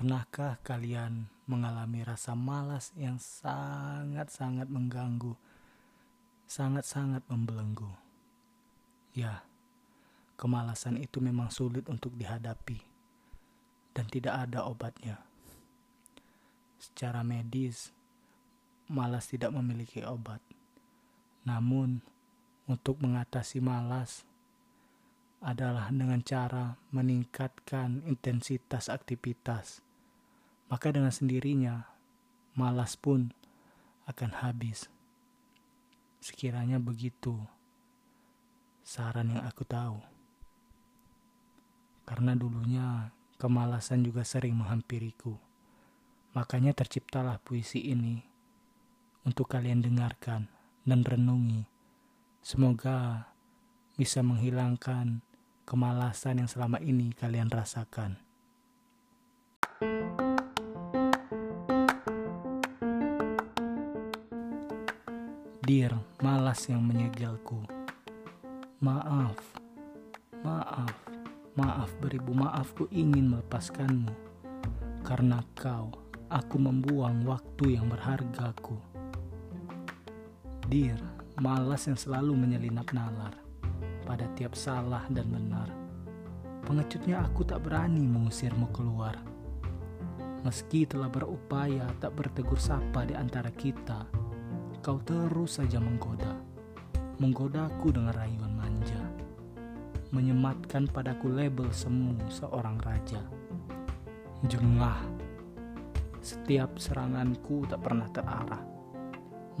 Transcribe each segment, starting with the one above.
Pernahkah kalian mengalami rasa malas yang sangat-sangat mengganggu, sangat-sangat membelenggu? Ya, kemalasan itu memang sulit untuk dihadapi dan tidak ada obatnya. Secara medis, malas tidak memiliki obat. Namun, untuk mengatasi malas adalah dengan cara meningkatkan intensitas aktivitas. Maka dengan sendirinya, malas pun akan habis. Sekiranya begitu, saran yang aku tahu. Karena dulunya kemalasan juga sering menghampiriku. Makanya terciptalah puisi ini untuk kalian dengarkan dan renungi. Semoga bisa menghilangkan kemalasan yang selama ini kalian rasakan. Dear, malas yang menyegelku. Maaf, maaf, maaf beribu maaf ku ingin melepaskanmu. Karena kau, aku membuang waktu yang berhargaku. Dear, malas yang selalu menyelinap nalar pada tiap salah dan benar. Pengecutnya aku tak berani mengusirmu keluar. Meski telah berupaya tak bertegur sapa di antara kita, kau terus saja menggoda. Menggodaku dengan rayuan manja. Menyematkan padaku label semu seorang raja. Jengah. Setiap seranganku tak pernah terarah.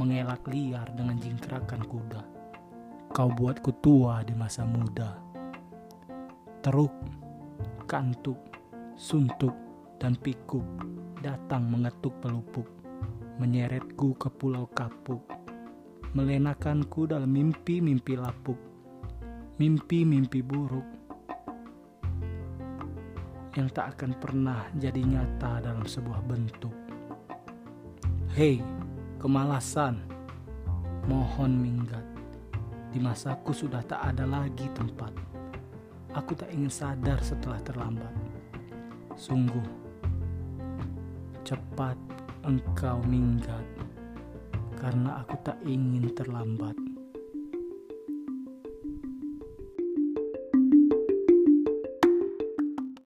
Mengelak liar dengan jingkrakan kuda Kau buatku tua di masa muda. Teruk, kantuk, suntuk, dan pikuk datang mengetuk pelupuk, menyeretku ke pulau kapuk, melenakanku dalam mimpi-mimpi lapuk, mimpi-mimpi buruk yang tak akan pernah jadi nyata dalam sebuah bentuk. Hei, kemalasan, mohon minggat di masaku sudah tak ada lagi tempat. Aku tak ingin sadar setelah terlambat. Sungguh, cepat engkau minggat, karena aku tak ingin terlambat.